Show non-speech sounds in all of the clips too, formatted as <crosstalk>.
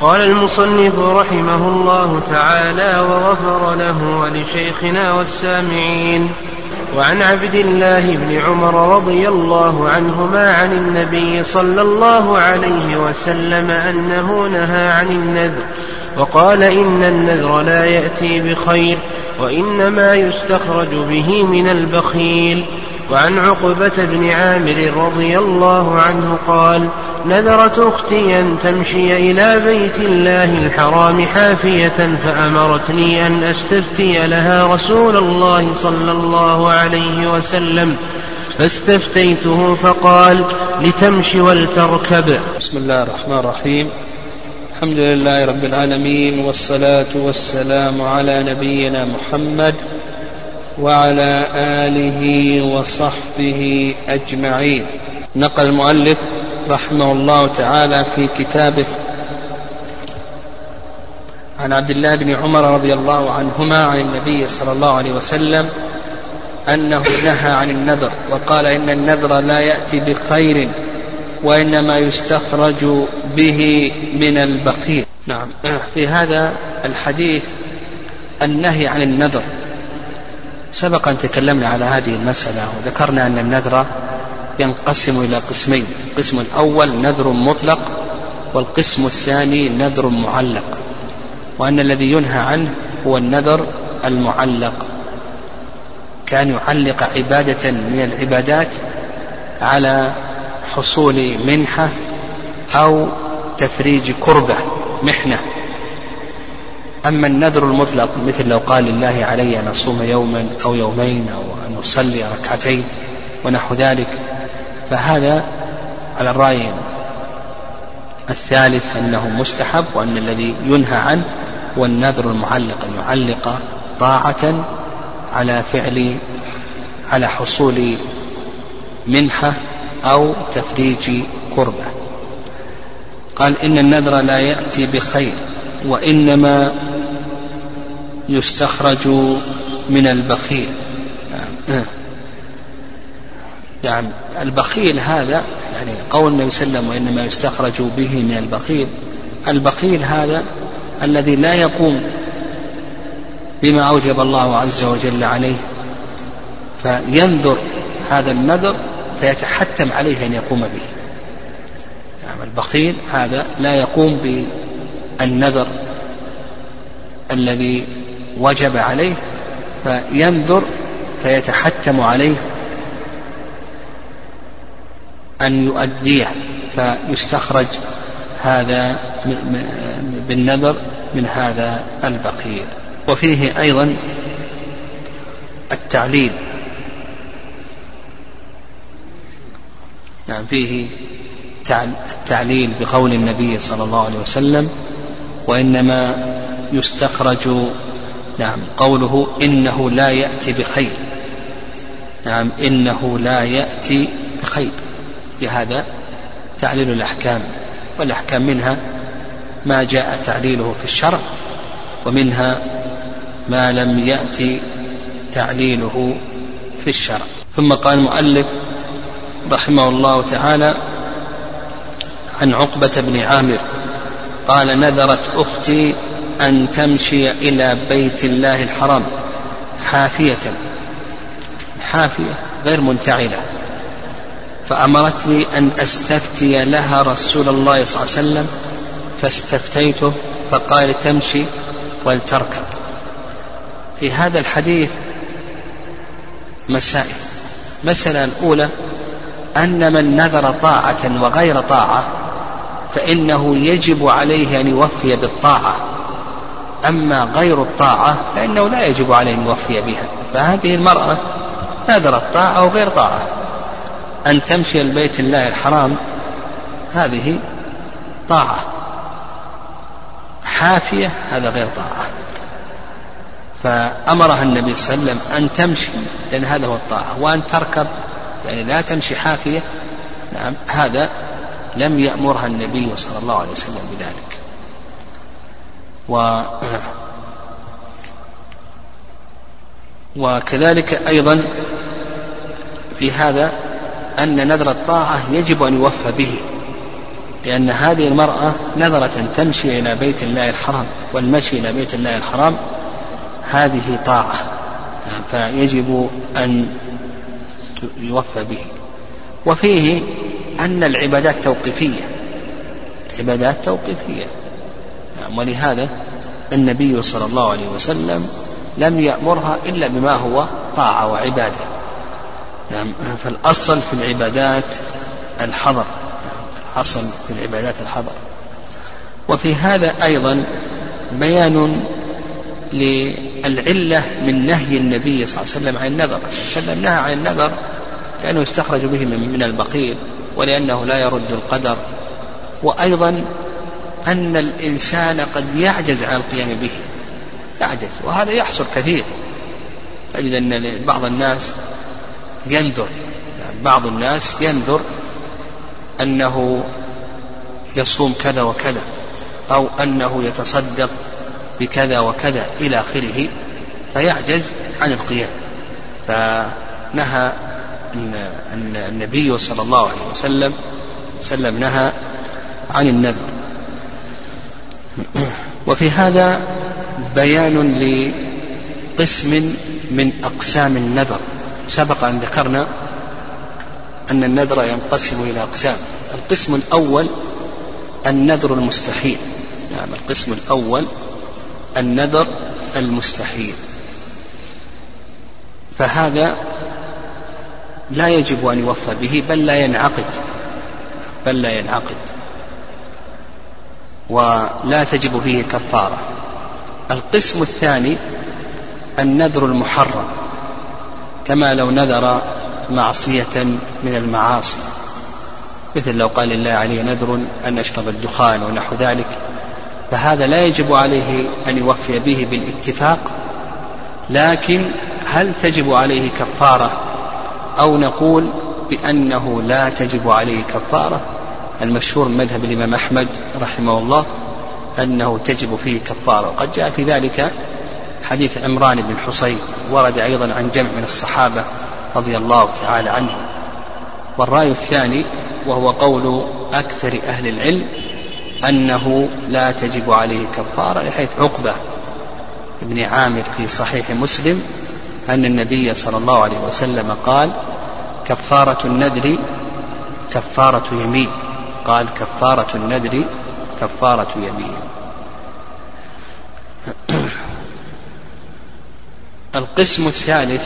قال المصنف رحمه الله تعالى وغفر له ولشيخنا والسامعين وعن عبد الله بن عمر رضي الله عنهما عن النبي صلى الله عليه وسلم أنه نهى عن النذر وقال إن النذر لا يأتي بخير وإنما يستخرج به من البخيل وعن عقبة بن عامر رضي الله عنه قال نذرت أختي أن تمشي إلى بيت الله الحرام حافية فأمرتني أن أستفتي لها رسول الله صلى الله عليه وسلم. فاستفتيته فقال لتمشي ولتركب. بسم الله الرحمن الرحيم. الحمد لله رب العالمين والصلاة والسلام على نبينا محمد وعلى آله وصحبه أجمعين. نقل المؤلف رحمه الله تعالى في كتابه عن عبد الله بن عمر رضي الله عنهما عن النبي صلى الله عليه وسلم أنه نهى عن النذر وقال إن النذر لا يأتي بخير وإنما يستخرج به من البخيل. نعم. في هذا الحديث النهي عن النذر. سبق أن تكلمنا على هذه المسألة وذكرنا أن النذر ينقسم إلى قسمين القسم الأول نذر مطلق والقسم الثاني نذر معلق وأن الذي ينهى عنه هو النذر المعلق كان يعلق عبادة من العبادات على حصول منحة أو تفريج كربة محنة. أما النذر المطلق مثل لو قال لله علي أن أصوم يوما أو يومين أو أن أصلي ركعتين ونحو ذلك فهذا على الرأي الثالث أنه مستحب وأن الذي ينهى عنه هو النذر المعلق أن يعلق طاعة على فعل على حصول منحة أو تفريج كربة. قال إن النذر لا يأتي بخير وإنما يستخرج من البخيل. يعني البخيل هذا يعني قول النبي صلى الله عليه وسلم وإنما يستخرج به من البخيل. البخيل هذا الذي لا يقوم بما أوجب الله عز وجل عليه فينذر هذا النذر فيتحتم عليه أن يقوم به. يعني البخيل هذا لا يقوم بالنذر الذي وجب عليه فينذر فيتحتم عليه أن يؤديه فيستخرج هذا بالنذر من هذا البخيل. وفيه أيضا التعليل. يعني فيه التعليل بقول النبي صلى الله عليه وسلم وإنما يستخرج نعم. قوله إنه لا يأتي بخير. نعم. إنه لا يأتي بخير. هذا تعليل الأحكام. والأحكام منها ما جاء تعليله في الشرع ومنها ما لم يأتي تعليله في الشرع. ثم قال المؤلف رحمه الله تعالى عن عقبة بن عامر قال نذرت أختي أن تمشي إلى بيت الله الحرام حافية. حافية غير منتعلة. فأمرتني أن أستفتي لها رسول الله صلى الله عليه وسلم فاستفتيته فقال تمشي ولتركب. في هذا الحديث مسائل. المسألة الأولى أن من نذر طاعة وغير طاعة فإنه يجب عليه أن يوفي بالطاعة. أما غير الطاعة فإنه لا يجب عليه أن يوفي بها. فهذه المرأة نذرت طاعة وغير طاعة. أن تمشي البيت الله الحرام هذه طاعة. حافية هذا غير طاعة. فأمرها النبي صلى الله عليه وسلم أن تمشي لأن هذا هو الطاعة. وأن تركب يعني لا تمشي حافية. نعم هذا لم يأمرها النبي صلى الله عليه وسلم بذلك. و وكذلك أيضا في هذا أن نذر الطاعة يجب أن يوفى به لأن هذه المرأة نذرة تمشي إلى بيت الله الحرام والمشي إلى بيت الله الحرام هذه طاعة فيجب أن يوفى به. وفيه أن العبادات توقيفية عبادات توقيفية. ولهذا النبي صلى الله عليه وسلم لم يأمرها إلا بما هو طاعة وعبادة. نعم فالأصل في العبادات الحظر الأصل في العبادات الحظر وفي هذا أيضا بيان للعلة من نهي النبي صلى الله عليه وسلم عن النذر. صلى الله عليه وسلم نهى عن النذر لأنه يستخرج به من البخيل ولأنه لا يرد القدر. وأيضا أن الإنسان قد يعجز عن القيام به. يعجز وهذا يحصل كثير. تجد أن بعض الناس ينذر بعض الناس ينذر أنه يصوم كذا وكذا أو أنه يتصدق بكذا وكذا إلى آخره فيعجز عن القيام. فنهى النبي صلى الله عليه وسلم وسلم نهى عن النذر. وفي هذا بيان لقسم من أقسام النذر. سبق أن ذكرنا أن النذر ينقسم إلى أقسام. القسم الأول النذر المستحيل. نعم القسم الأول النذر المستحيل. فهذا لا يجب أن يوفى به بل لا ينعقد. بل لا ينعقد. ولا تجب فيه كفارة. القسم الثاني النذر المحرم كما لو نذر معصية من المعاصي. مثل لو قال لله علي نذر أن أشرب الدخان ونحو ذلك. فهذا لا يجب عليه أن يوفي به بالاتفاق لكن هل تجب عليه كفارة؟ أو نقول بأنه لا تجب عليه كفارة؟ المشهور من مذهب الإمام أحمد رحمه الله أنه تجب فيه كفارة. وقد جاء في ذلك حديث عمران بن حصين ورد أيضا عن جمع من الصحابة رضي الله تعالى عنهم. والرأي الثاني وهو قول أكثر أهل العلم أنه لا تجب عليه كفارة لحيث عقبة ابن عامر في صحيح مسلم أن النبي صلى الله عليه وسلم قال كفارة النذر كفارة يمين. قال كفارة النذر كفارة يمين. القسم الثالث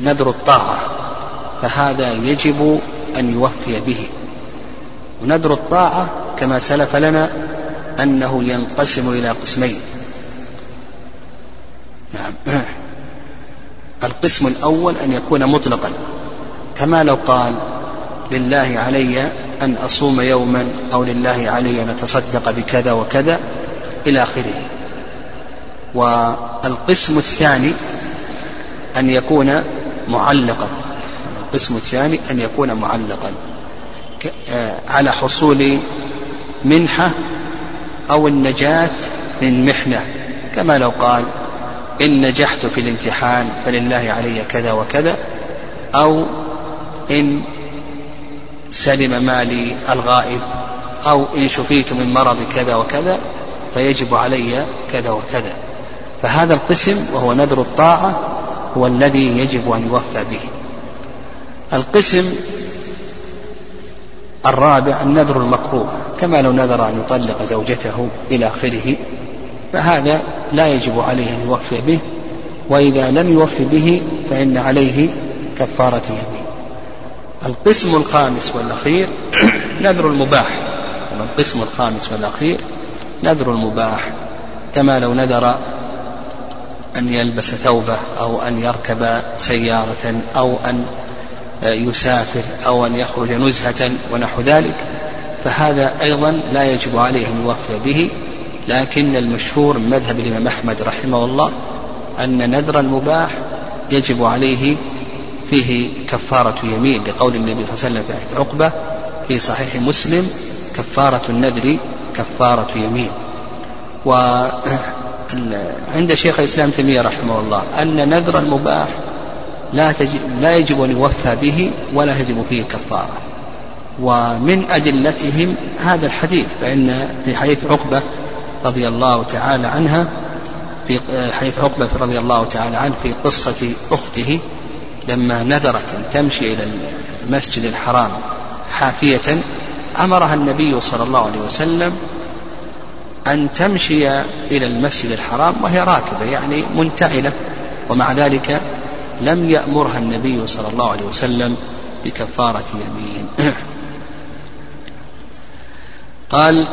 نذر الطاعة فهذا يجب أن يوفي به. ونذر الطاعة كما سلف لنا أنه ينقسم إلى قسمين. نعم. القسم الأول أن يكون مطلقا. كما لو قال لله علي أن أصوم يوما أو لله علي أن أتصدق بكذا وكذا إلى آخره. والقسم الثاني أن يكون معلقا. القسم الثاني أن يكون معلقا. آه، على حصول منحة أو النجاة من محنة. كما لو قال إن نجحت في الامتحان فلله علي كذا وكذا أو إن سلم مالي الغائب أو إن شفيت من مرض كذا وكذا فيجب علي كذا وكذا. فهذا القسم وهو نذر الطاعة هو الذي يجب أن يوفى به. القسم الرابع النذر المكروه كما لو نذر أن يطلق زوجته إلى آخره فهذا لا يجب عليه أن يوفي به وإذا لم يوفي به فإن عليه كفارة يمين. القسم الخامس والأخير نذر المباح. القسم الخامس والأخير نذر المباح. كما لو نذر أن يلبس ثوبه أو أن يركب سيارة أو أن يسافر أو أن يخرج نزهة ونحو ذلك فهذا أيضا لا يجب عليه أن يوفي به. لكن المشهور من مذهب الإمام أحمد رحمه الله أن نذر المباح يجب عليه فيه كفارة يمين لقول النبي صلى الله عليه وسلم في عهد عقبة في صحيح مسلم كفارة النذر كفارة يمين. وعند شيخ الإسلام تيمية رحمه الله أن نذر المباح لا, تجب لا يجب أن يوفى به ولا يجب فيه كفارة. ومن أدلتهم هذا الحديث فإن في حديث عقبة رضي الله تعالى عنها في حديث عقبة رضي الله تعالى عنه في قصة أخته لما نذرت أن تمشي إلى المسجد الحرام حافية أمرها النبي صلى الله عليه وسلم أن تمشي إلى المسجد الحرام وهي راكبة يعني منتعلة. ومع ذلك لم يأمرها النبي صلى الله عليه وسلم بكفارة يمين. <coughs> قال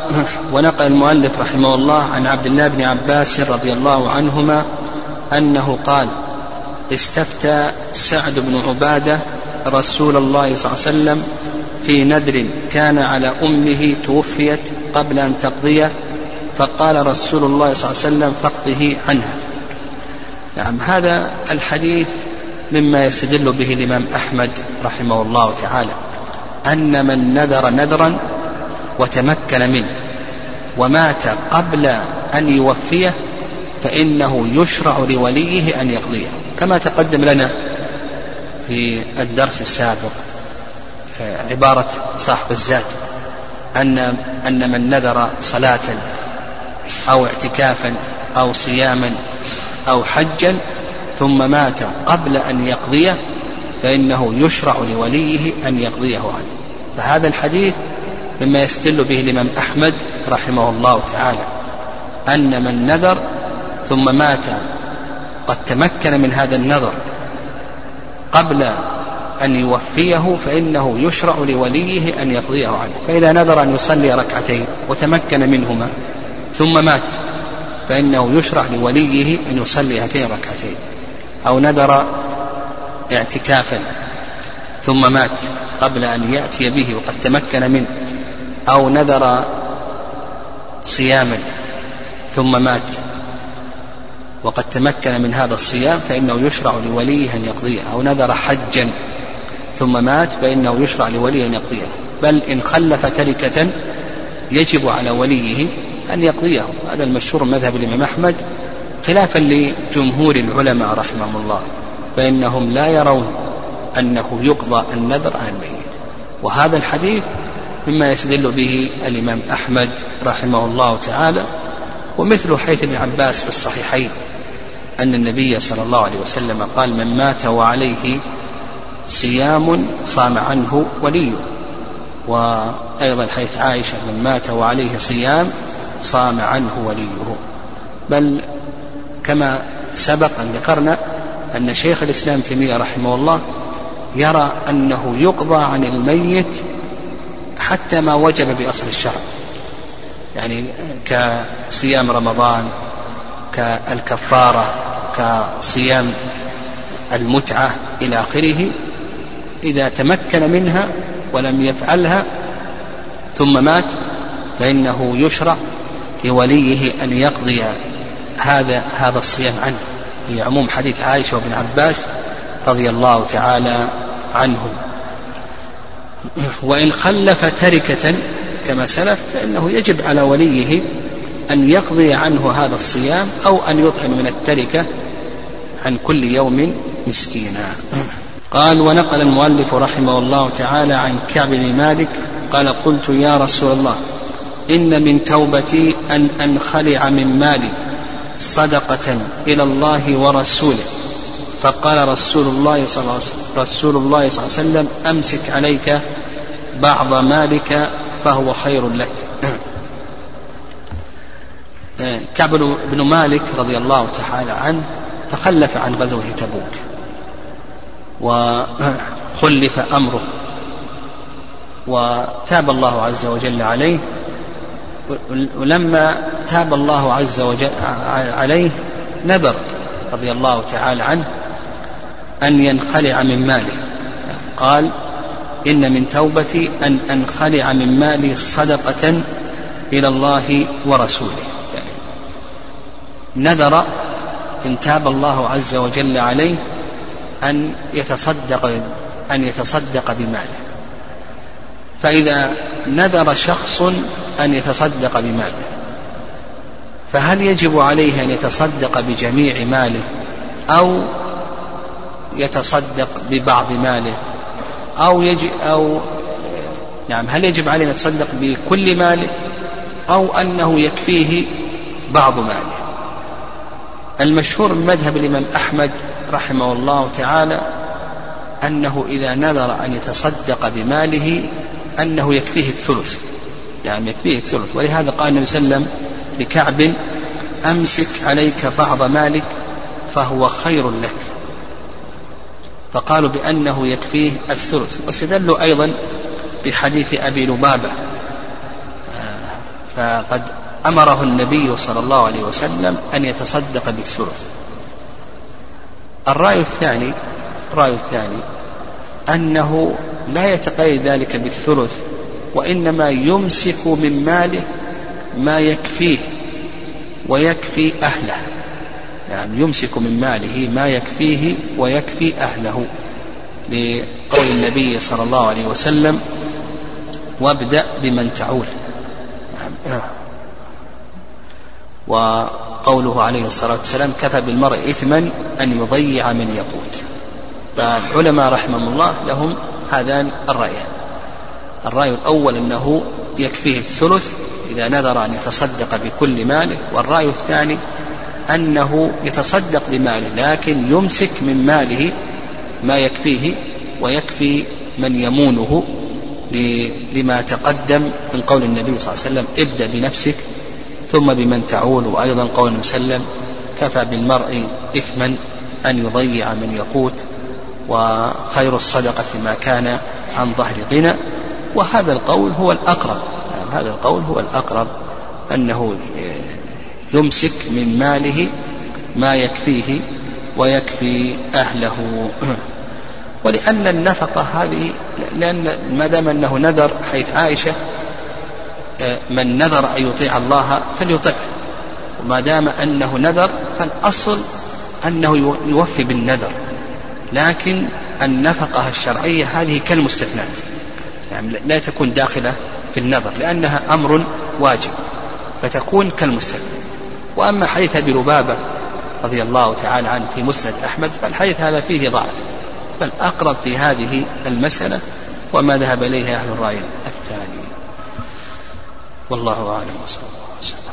ونقل المؤلف رحمه الله عن عبد الله بن عباس رضي الله عنهما أنه قال استفتى سعد بن عبادة رسول الله صلى الله عليه وسلم في نذر كان على أمه توفيت قبل أن تقضيه فقال رسول الله صلى الله عليه وسلم فقده عنها. نعم هذا الحديث مما يستدل به الإمام أحمد رحمه الله تعالى أن من نذر نذرا وتمكن منه ومات قبل أن يوفيه فإنه يشرع لوليه أن يقضيه. كما تقدم لنا في الدرس السابق عبارة صاحب الزاد أن أن من نذر صلاة أو اعتكافا أو صياما أو حجا ثم مات قبل أن يقضيه فإنه يشرع لوليه أن يقضيه عنه. فهذا الحديث مما يستدل به الإمام أحمد رحمه الله تعالى أن من نذر ثم مات قد تمكن من هذا النذر قبل أن يوفيه فإنه يشرع لوليه أن يقضيه عنه فإذا نذر أن يصلي ركعتين وتمكن منهما ثم مات فإنه يشرع لوليه أن يصلي هاتين الركعتين. أو نذر اعتكافا ثم مات قبل أن يأتي به وقد تمكن منه. أو نذر صياما ثم مات وقد تمكن من هذا الصيام فإنه يشرع لوليه أن يقضيه أو نذر حجا ثم مات فإنه يشرع لوليه أن يقضيه. بل إن خلف تركة يجب على وليه أن يقضيه. هذا المشهور مذهب الإمام أحمد خلافا لجمهور العلماء رحمهم الله فإنهم لا يرون أنه يقضى النذر عن الميت. وهذا الحديث مما يستدل به الإمام أحمد رحمه الله تعالى ومثل حيث ابن عباس في الصحيحين. أن النبي صلى الله عليه وسلم قال من مات وعليه صيام صام عنه وليه وأيضا حيث عائشة من مات وعليه صيام صام عنه وليه. بل كما سبق أن ذكرنا أن شيخ الإسلام تيمية رحمه الله يرى أنه يقضى عن الميت حتى ما وجب بأصل الشرع. يعني كصيام رمضان كالكفارة كصيام المتعة إلى آخره إذا تمكن منها ولم يفعلها ثم مات فإنه يشرع لوليه أن يقضي هذا هذا الصيام عنه. في عموم حديث عائشة وابن عباس رضي الله تعالى عنهم وإن خلف تركة كما سلف فإنه يجب على وليه أن يقضي عنه هذا الصيام أو أن يطعم من التركة عن كل يوم مسكينا. قال ونقل المؤلف رحمه الله تعالى عن كعب بن مالك قال قلت يا رسول الله إن من توبتي أن أنخلع من مالي صدقة إلى الله ورسوله. فقال رسول الله صلى الله رسول الله صلى الله عليه وسلم أمسك عليك بعض مالك فهو خير لك. كعب بن مالك رضي الله تعالى عنه تخلف عن غزوة تبوك وخلف أمره وتاب الله عز وجل عليه ولما تاب الله عز وجل عليه نذر رضي الله تعالى عنه أن ينخلع من ماله قال إن من توبتي أن أنخلع من مالي صدقة إلى الله ورسوله نذر إن تاب الله عز وجل عليه أن يتصدق أن يتصدق بماله. فإذا نذر شخص أن يتصدق بماله فهل يجب عليه أن يتصدق بجميع ماله أو يتصدق ببعض ماله؟ أو يجي أو نعم هل يجب عليه أن يتصدق بكل ماله أو أنه يكفيه بعض ماله؟ المشهور من مذهب الإمام أحمد رحمه الله تعالى أنه إذا نذر أن يتصدق بماله أنه يكفيه الثلث. يعني يكفيه الثلث. ولهذا قال النبي صلى الله عليه وسلم لكعب أمسك عليك بعض مالك فهو خير لك. فقالوا بأنه يكفيه الثلث. واستدلوا أيضا بحديث أبي لبابة. فقد أمره النبي صلى الله عليه وسلم أن يتصدق بالثلث. الرأي الثاني الرأي الثاني أنه لا يتقيد ذلك بالثلث وإنما يمسك من ماله ما يكفيه ويكفي أهله. يعني يمسك من ماله ما يكفيه ويكفي أهله. لقول النبي صلى الله عليه وسلم وابدأ بمن تعول. وقوله عليه الصلاة والسلام كفى بالمرء إثما أن يضيع من يقوت فالعلماء رحمهم الله لهم هذان الرأيان. الرأي الأول أنه يكفيه الثلث إذا نذر أن يتصدق بكل ماله والرأي الثاني أنه يتصدق بماله لكن يمسك من ماله ما يكفيه ويكفي من يمونه لما تقدم من قول النبي صلى الله عليه وسلم ابدأ بنفسك ثم بمن تعول وأيضا قول وسلم كفى بالمرء إثما أن يضيع من يقوت وخير الصدقة ما كان عن ظهر غنى وهذا القول هو الأقرب يعني هذا القول هو الأقرب أنه يمسك من ماله ما يكفيه ويكفي أهله. ولأن النفقة هذه لأن ما دام أنه نذر حيث عائشة من نذر أن يطيع الله فليطعه وما دام أنه نذر فالأصل أنه يوفي بالنذر. لكن النفقة الشرعية هذه كالمستثنات. يعني لا تكون داخلة في النذر لأنها أمر واجب فتكون كالمستثنى. وأما حديث أبي لبابة رضي الله تعالى عنه في مسند أحمد فالحديث هذا فيه ضعف. فالأقرب في هذه المسألة وما ذهب إليه أهل الرأي الثاني. والله أعلم وصلى الله وسلم.